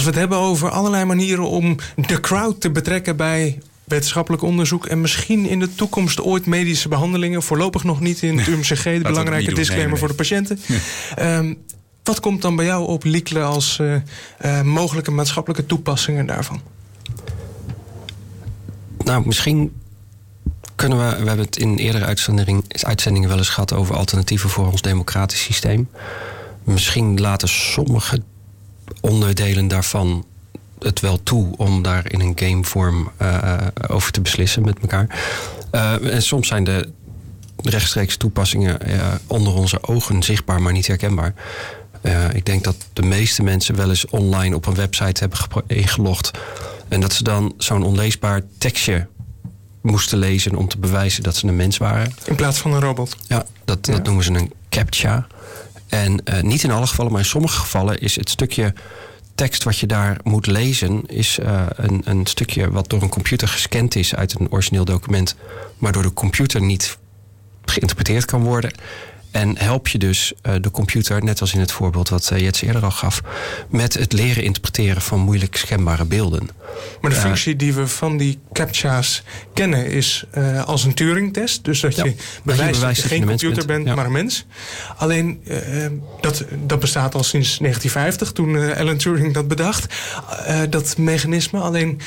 Als we het hebben over allerlei manieren om de crowd te betrekken bij wetenschappelijk onderzoek en misschien in de toekomst ooit medische behandelingen. Voorlopig nog niet in het UMCG, de belangrijke disclaimer voor de patiënten. Ehm, wat komt dan bij jou op, Liekle, als uh, uh, mogelijke maatschappelijke toepassingen daarvan? Nou, misschien kunnen we, we hebben het in eerdere uitzending, uitzendingen wel eens gehad over alternatieven voor ons democratisch systeem. Misschien laten sommige onderdelen daarvan het wel toe om daar in een gamevorm uh, over te beslissen met elkaar. Uh, en soms zijn de rechtstreeks toepassingen onder onze ogen zichtbaar, maar niet herkenbaar. ik denk dat de meeste mensen wel eens online op een website hebben ingelogd. En dat ze dan zo'n onleesbaar tekstje moesten lezen om te bewijzen dat ze een mens waren. In plaats van een robot. Ja, dat, dat noemen ze een CAPTCHA. En uh, niet in alle gevallen, maar in sommige gevallen is het stukje tekst wat je daar moet lezen, is uh, een, een stukje wat door een computer gescand is uit een origineel document, maar door de computer niet geïnterpreteerd kan worden. En help je dus uh, de computer, net als in het voorbeeld wat uh, Jets eerder al gaf, met het leren interpreteren van moeilijk scanbare beelden. Maar de functie die we van die CAPTCHA's kennen is als een Turing-test. Dus dat ja, je bewijst dat je geen computer bent, ja. maar een mens. Alleen dat, dat bestaat al sinds 1950, toen Alan Turing dat bedacht. dat mechanisme. Alleen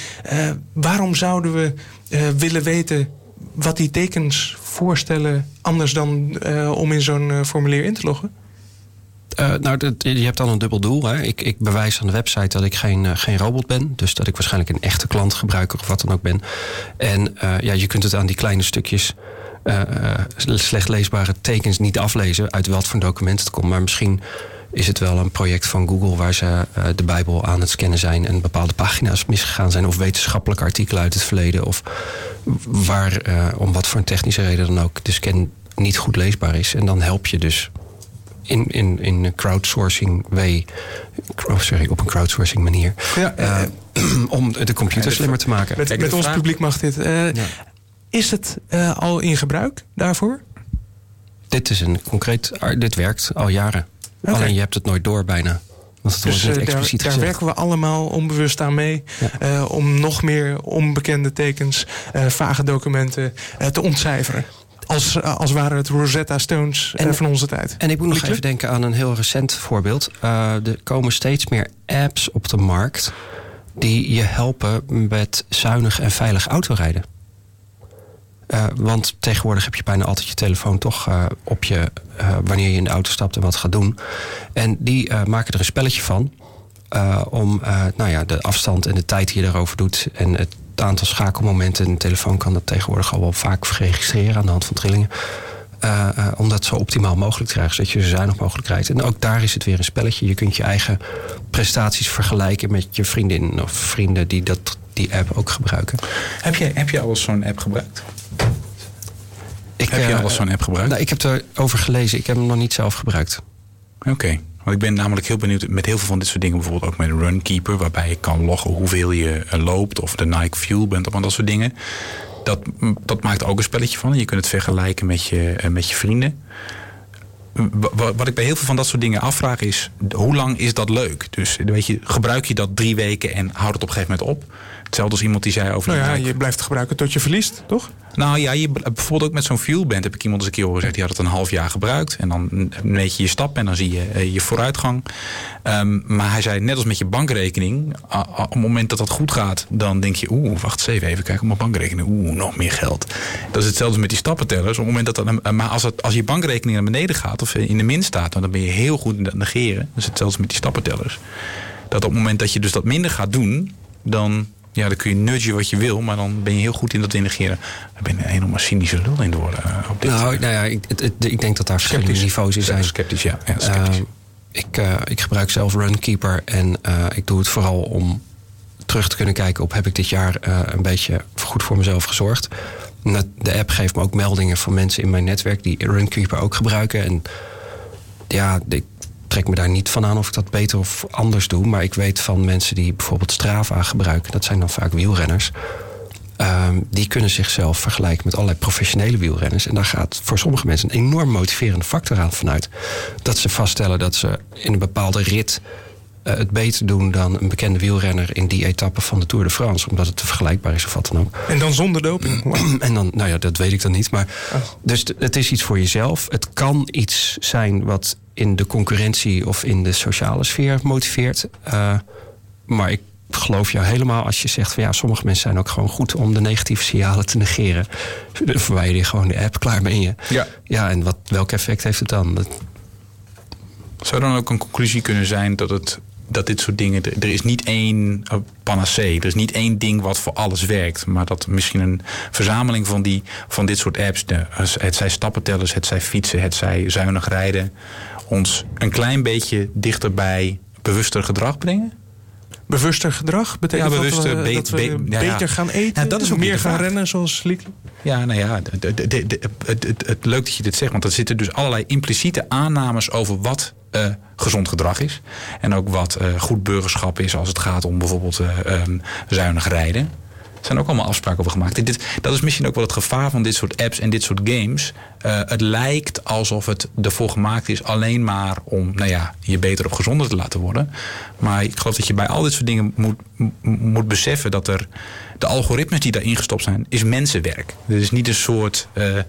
waarom zouden we willen weten wat die tekens voorstellen anders dan uh, om in zo'n uh, formulier in te loggen? Uh, nou, je hebt dan een dubbel doel. Hè. Ik, ik, bewijs aan de website dat ik geen, geen robot ben. Dus dat ik waarschijnlijk een echte klantgebruiker of wat dan ook ben. En ja, je kunt het aan die kleine stukjes slecht leesbare tekens niet aflezen uit wat voor document het komt. Maar misschien is het wel een project van Google waar ze uh, de Bijbel aan het scannen zijn en bepaalde pagina's misgegaan zijn, of wetenschappelijke artikelen uit het verleden, of waar uh, om wat voor een technische reden dan ook de scan niet goed leesbaar is. En dan help je dus in, in, in een crowdsourcing way, oh, sorry, op een crowdsourcing manier, ja, uh, om de computer ja, slimmer te maken. Met, met ons publiek mag dit. Ja. Is het al in gebruik daarvoor? Dit is een concreet, dit werkt al jaren. Okay. Alleen je hebt het nooit door bijna. Want het dus uh, expliciet daar, daar werken we allemaal onbewust aan mee. Ja. Uh, om nog meer onbekende tekens, uh, vage documenten te ontcijferen. Als, als waren het Rosetta Stones en, van onze tijd. En ik moet nog even denken aan een heel recent voorbeeld. er komen steeds meer apps op de markt die je helpen met zuinig en veilig autorijden. Uh, want tegenwoordig heb je bijna altijd je telefoon toch uh, op je uh, wanneer je in de auto stapt en wat gaat doen. En die maken er een spelletje van. om nou ja, de afstand en de tijd die je daarover doet. En het aantal schakelmomenten. in de telefoon kan dat tegenwoordig al wel vaak registreren aan de hand van trillingen. om dat zo optimaal mogelijk te krijgen, zodat je zo zuinig mogelijk rijdt. En ook daar is het weer een spelletje. Je kunt je eigen prestaties vergelijken met je vriendin of vrienden die dat, die app ook gebruiken. Heb je, heb je al eens zo'n app gebruikt? Ik, heb je al eens zo'n app gebruikt? Nou, ik heb erover gelezen. Ik heb hem nog niet zelf gebruikt. Oké. Okay. Want ik ben namelijk heel benieuwd met heel veel van dit soort dingen. Bijvoorbeeld ook met Runkeeper. Waarbij je kan loggen hoeveel je loopt. Of de Nike Fuel bent. Of dat soort dingen. Dat, dat maakt ook een spelletje van. Je kunt het vergelijken met je, met je vrienden. Wat ik bij heel veel van dat soort dingen afvraag is... hoe lang is dat leuk? Dus weet je, gebruik je dat drie weken en houd het op een gegeven moment op? Hetzelfde als iemand die zei over... Nou ja, je blijft het gebruiken tot je verliest, toch? Nou ja, je, bijvoorbeeld ook met zo'n fuelband heb ik iemand eens een keer horen zeggen... die had het een half jaar gebruikt. En dan meet je je stap en dan zie je uh, je vooruitgang. Um, maar hij zei, net als met je bankrekening... Op het moment dat dat goed gaat, dan denk je... oeh, wacht eens even, even kijken op mijn bankrekening. Oeh, nog meer geld. Dat is hetzelfde met die stappentellers. Op het moment dat dat, maar als, het, als je bankrekening naar beneden gaat... of in de min staat, dan ben je heel goed in dat negeren. Dat is hetzelfde met die stappentellers. Dat op het moment dat je dus dat minder gaat doen... dan ja, dan kun je nudgen wat je wil, maar dan ben je heel goed in dat negeren. Ben je een enorme cynische lul in door uh, op dit. Nou, nou ja, ik, het, ik denk dat daar verschillende niveaus in zijn. Sceptisch, ja. ja sceptisch. Uh, ik, uh, ik gebruik zelf Runkeeper en ik doe het vooral om terug te kunnen kijken op heb ik dit jaar een beetje goed voor mezelf gezorgd. De app geeft me ook meldingen van mensen in mijn netwerk die Runkeeper ook gebruiken. En ja, ik trek me daar niet van aan of ik dat beter of anders doe. Maar ik weet van mensen die bijvoorbeeld Strava gebruiken, dat zijn dan vaak wielrenners. Um, die kunnen zichzelf vergelijken met allerlei professionele wielrenners. En daar gaat voor sommige mensen een enorm motiverende factor aan vanuit. Dat ze vaststellen dat ze in een bepaalde rit uh, het beter doen dan een bekende wielrenner in die etappe van de Tour de France. Omdat het te vergelijkbaar is of wat dan ook. En dan zonder doping? en dan, nou ja, dat weet ik dan niet. Maar, oh. Dus het is iets voor jezelf. Het kan iets zijn wat in de concurrentie of in de sociale sfeer motiveert. Uh, maar ik geloof jou helemaal als je zegt van ja, sommige mensen zijn ook gewoon goed om de negatieve signalen te negeren. Dan verwijder je gewoon de app, klaar ben je. Ja, ja en wat, welk effect heeft het dan? Dat... Zou dan ook een conclusie kunnen zijn dat het dat dit soort dingen. Er is niet één panacee. Er is niet één ding wat voor alles werkt. Maar dat misschien een verzameling van, die, van dit soort apps. Het zij stappentellers, het zij fietsen, het zij zuinig rijden. Ons een klein beetje dichter bij bewuster gedrag brengen bewuster gedrag? Betekent ja, bewuster, dat we, dat we beter gaan eten? dat is ook meer gaan rennen zoals Liek? Ja, nou ja, het, leuk dat je dit zegt. Want er zitten dus allerlei impliciete aannames over wat uh, gezond gedrag is. En ook wat uh, goed burgerschap is als het gaat om bijvoorbeeld uh, um, zuinig rijden. Zijn ook allemaal afspraken over gemaakt. dit, dat is misschien ook wel het gevaar van dit soort apps en dit soort games. Uh, het lijkt alsof het ervoor gemaakt is alleen maar om nou ja, je beter of gezonder te laten worden. Maar ik geloof dat je bij al dit soort dingen moet, moet beseffen dat er de algoritmes die daarin gestopt zijn, is mensenwerk. Het is niet een soort uh,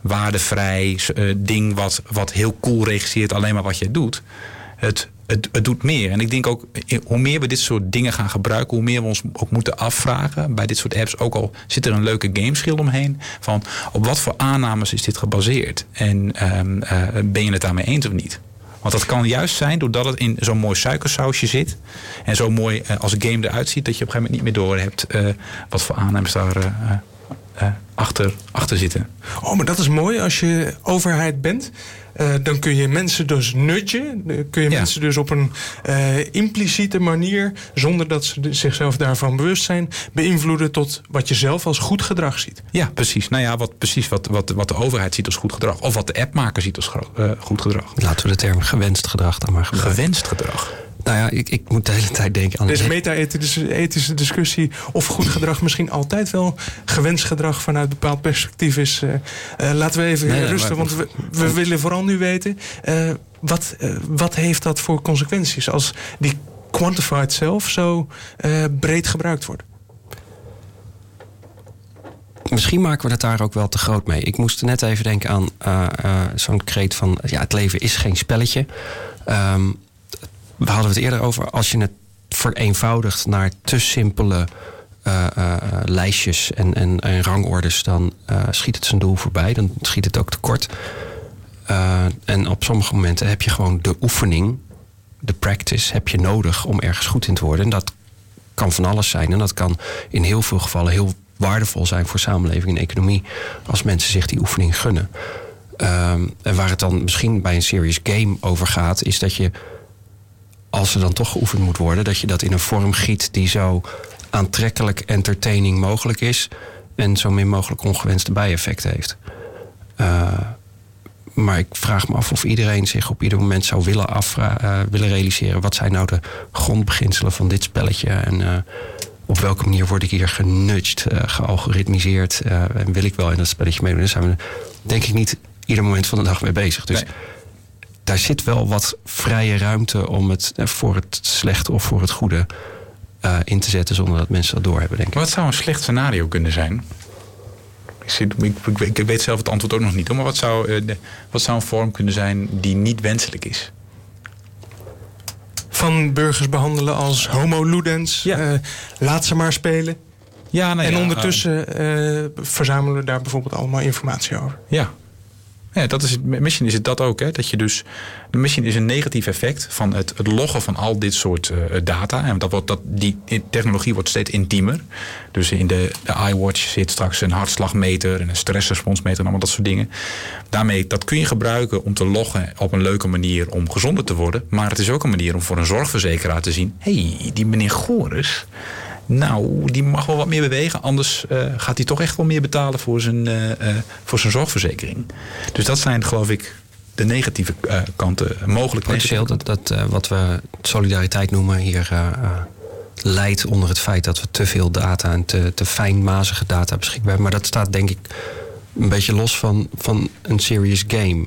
waardevrij uh, ding wat, wat heel cool registreert alleen maar wat jij doet. Het, het, doet meer. En ik denk ook, hoe meer we dit soort dingen gaan gebruiken, hoe meer we ons ook moeten afvragen bij dit soort apps. Ook al zit er een leuke gameschil omheen. Van op wat voor aannames is dit gebaseerd? En um, uh, ben je het daarmee eens of niet? Want dat kan juist zijn doordat het in zo'n mooi suikersausje zit. En zo mooi uh, als game eruit ziet, dat je op een gegeven moment niet meer door hebt wat voor aannames daar achter, achter zitten. Oh, maar dat is mooi als je overheid bent. Uh, dan kun je mensen dus nutje. Kun je mensen dus op een uh, impliciete manier, zonder dat ze zichzelf daarvan bewust zijn, beïnvloeden tot wat je zelf als goed gedrag ziet. Ja, precies. Nou ja, wat, precies wat, wat, wat de overheid ziet als goed gedrag. Of wat de appmaker ziet als uh, goed gedrag. Laten we de term gewenst gedrag dan maar gebruiken. Gewenst gedrag. Nou ja, ik, ik moet de hele tijd denken aan... Deze meta-ethische discussie of goed gedrag misschien altijd wel gewenst gedrag vanuit een bepaald perspectief is. Uh, uh, laten we even rusten, want we, we, willen vooral nu weten... Uh, wat, wat heeft dat voor consequenties als die quantified zelf zo breed gebruikt wordt? Misschien maken we het daar ook wel te groot mee. Ik moest net even denken aan zo'n kreet van... ja, het leven is geen spelletje. Um, we hadden het eerder over, als je het vereenvoudigt naar te simpele uh, lijstjes en, en, rangordes, dan schiet het zijn doel voorbij. Dan schiet het ook tekort. en op sommige momenten heb je gewoon de oefening, de practice, heb je nodig om ergens goed in te worden. En dat kan van alles zijn. En dat kan in heel veel gevallen heel waardevol zijn voor samenleving en economie. Als mensen zich die oefening gunnen. en waar het dan misschien bij een serious game over gaat, is dat je als er dan toch geoefend moet worden, dat je dat in een vorm giet die zo aantrekkelijk entertaining mogelijk is en zo min mogelijk ongewenste bijeffecten heeft. Uh, maar ik vraag me af of iedereen zich op ieder moment zou willen, afvra uh, willen realiseren. Wat zijn nou de grondbeginselen van dit spelletje? En uh, op welke manier word ik hier genudged, gealgoritmiseerd? en wil ik wel in dat spelletje meedoen? Daar zijn we denk ik niet ieder moment van de dag mee bezig. Dus daar zit wel wat vrije ruimte om het eh, voor het slechte of voor het goede uh, in te zetten zonder dat mensen dat doorhebben, denk ik. Wat zou een slecht scenario kunnen zijn? Ik, ik, ik, ik weet zelf het antwoord ook nog niet, maar wat zou, uh, de, wat zou een vorm kunnen zijn die niet wenselijk is? Van burgers behandelen als homo ludens, ja. uh, laat ze maar spelen. Ja, nou en ondertussen verzamelen we daar bijvoorbeeld allemaal informatie over. Ja, ja, dat is misschien is het dat ook. Hè, dat je dus, misschien is een negatief effect van het, het loggen van al dit soort uh, data. En dat wordt, dat, die technologie wordt steeds intiemer. Dus in de, de iWatch zit straks een hartslagmeter en een stressresponsmeter en allemaal dat soort dingen. Daarmee, dat kun je gebruiken om te loggen op een leuke manier om gezonder te worden. Maar het is ook een manier om voor een zorgverzekeraar te zien: hé, hey, die meneer Goris nou, die mag wel wat meer bewegen. Anders uh, gaat hij toch echt wel meer betalen voor zijn, uh, uh, voor zijn zorgverzekering. Dus dat zijn, geloof ik, de negatieve kanten. Mogelijk Potentieel dat, dat wat we solidariteit noemen hier leidt onder het feit dat we te veel data en te, te fijnmazige data beschikbaar hebben. Maar dat staat denk ik een beetje los van, van een serious game.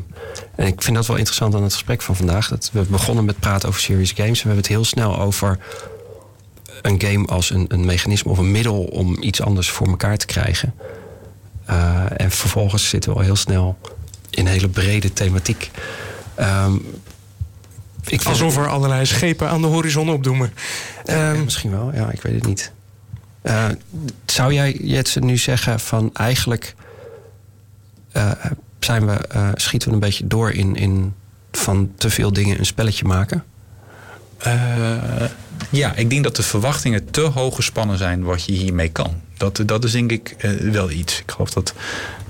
En ik vind dat wel interessant aan het gesprek van vandaag. Dat we begonnen met praten over serious games. En we hebben het heel snel over een game als een, een mechanisme of een middel om iets anders voor elkaar te krijgen. Uh, en vervolgens zitten we al heel snel in hele brede thematiek. Um, ik Alsof er allerlei schepen aan de horizon opdoemen. Ja, um, misschien wel, ja, ik weet het niet. Uh, zou jij, Jetsen, nu zeggen van eigenlijk uh, zijn we, uh, schieten we een beetje door in, in van te veel dingen een spelletje maken? Ja, ik denk dat de verwachtingen te hoog gespannen zijn wat je hiermee kan. Dat, dat is denk ik wel iets. Ik geloof dat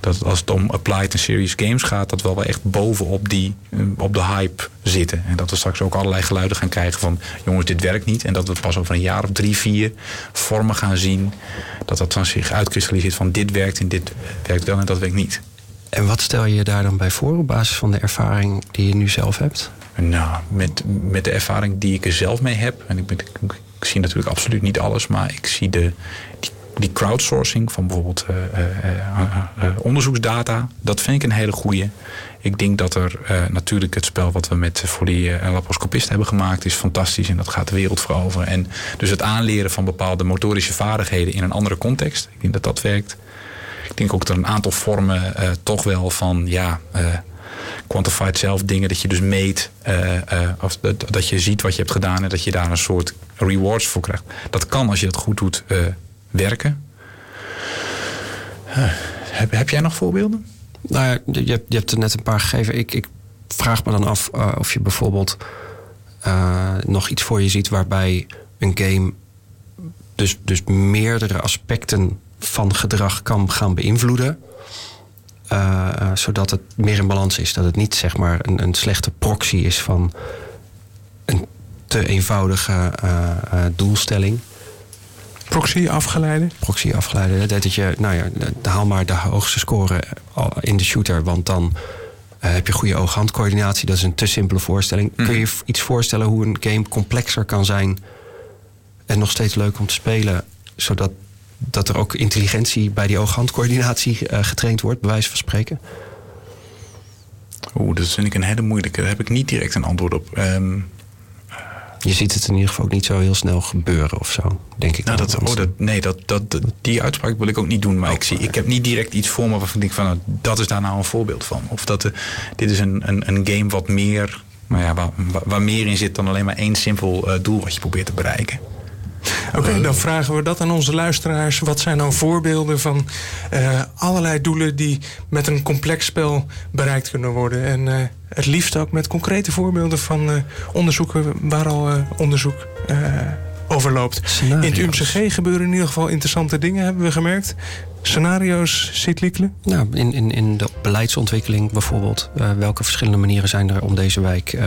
dat als het om applied en serious games gaat, dat we wel echt bovenop die, eh, op de hype zitten. En dat we straks ook allerlei geluiden gaan krijgen van jongens, dit werkt niet. En dat we pas over een jaar of drie, vier vormen gaan zien. Dat dat dan zich uitkristalliseert van dit werkt en dit werkt wel en dat werkt niet. En wat stel je daar dan bij voor op basis van de ervaring die je nu zelf hebt? Nou, met, met de ervaring die ik er zelf mee heb. En ik, ik, zie natuurlijk absoluut niet alles, maar ik zie de, die crowdsourcing van bijvoorbeeld uh, uh, onderzoeksdata, dat vind ik een hele goede. Ik denk dat er natuurlijk het spel wat we met voor die laparoscopisten hebben gemaakt is fantastisch en dat gaat de wereld veroveren. En dus het aanleren van bepaalde motorische vaardigheden in een andere context, ik denk dat dat werkt. Ik denk ook dat er een aantal vormen toch wel van ja quantified zelf dingen dat je dus meet. of dat, dat, je ziet wat je hebt gedaan en dat je daar een soort rewards voor krijgt. Dat kan als je dat goed doet werken. heb, heb jij nog voorbeelden? Nou ja, je, je hebt er net een paar gegeven. Ik, ik vraag me dan af of je bijvoorbeeld nog iets voor je ziet waarbij een game dus, dus meerdere aspecten van gedrag kan gaan beïnvloeden. Uh, zodat het meer in balans is. Dat het niet zeg maar een, een slechte proxy is van een te eenvoudige doelstelling. Proxy afgeleide? Proxy afgeleide. Dat dat je, nou ja, haal maar de hoogste score in de shooter. Want dan uh, heb je goede oog-handcoördinatie. Dat is een te simpele voorstelling. Kun je mhm. iets voorstellen hoe een game complexer kan zijn en nog steeds leuk om te spelen, zodat dat er ook intelligentie bij die oog-handcoördinatie uh, getraind wordt, bij wijze van spreken? Oeh, dat vind ik een hele moeilijke. Daar heb ik niet direct een antwoord op. Um, je ziet het in ieder geval ook niet zo heel snel gebeuren of zo, denk ik. Nou, dat, oh, dat, nee, dat, dat, die uitspraak wil ik ook niet doen. Maar oh, ik, zie, ik heb niet direct iets voor me waarvan ik denk van... Nou, dat is daar nou een voorbeeld van. Of dat, uh, dit is een, een, een game wat meer... Nou ja, waar, waar meer in zit dan alleen maar één simpel uh, doel wat je probeert te bereiken. Oké, dan vragen we dat aan onze luisteraars. Wat zijn dan voorbeelden van uh, allerlei doelen die met een complex spel bereikt kunnen worden? En uh, het liefst ook met concrete voorbeelden van uh, onderzoeken waar al onderzoek overloopt. In het UMCG gebeuren in ieder geval interessante dingen, hebben we gemerkt. Scenario's, ziet Liekelen? Nou, in, in, in de beleidsontwikkeling bijvoorbeeld. welke verschillende manieren zijn er om deze wijk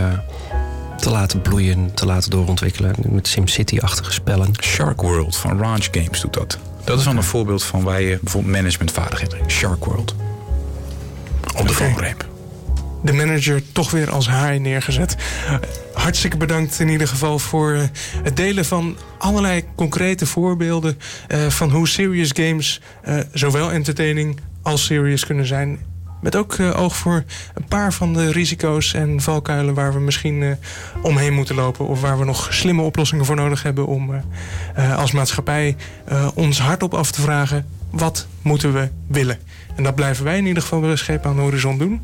te laten bloeien, te laten doorontwikkelen. Met SimCity-achtige spellen. Shark World van Ranch Games doet dat. Dat is wel een voorbeeld van waar je bijvoorbeeld managementvaardigheden hebt. Shark World. Op de okay. De manager toch weer als haai neergezet. Hartstikke bedankt in ieder geval voor eh, het delen van allerlei concrete voorbeelden uh, van hoe serious games uh, zowel entertaining als serious kunnen zijn met ook uh, oog voor een paar van de risico's en valkuilen waar we misschien uh, omheen moeten lopen. Of waar we nog slimme oplossingen voor nodig hebben om uh, als maatschappij ons hardop af te vragen: wat moeten we willen? En dat blijven wij in ieder geval bij de Scheep aan de Horizon doen.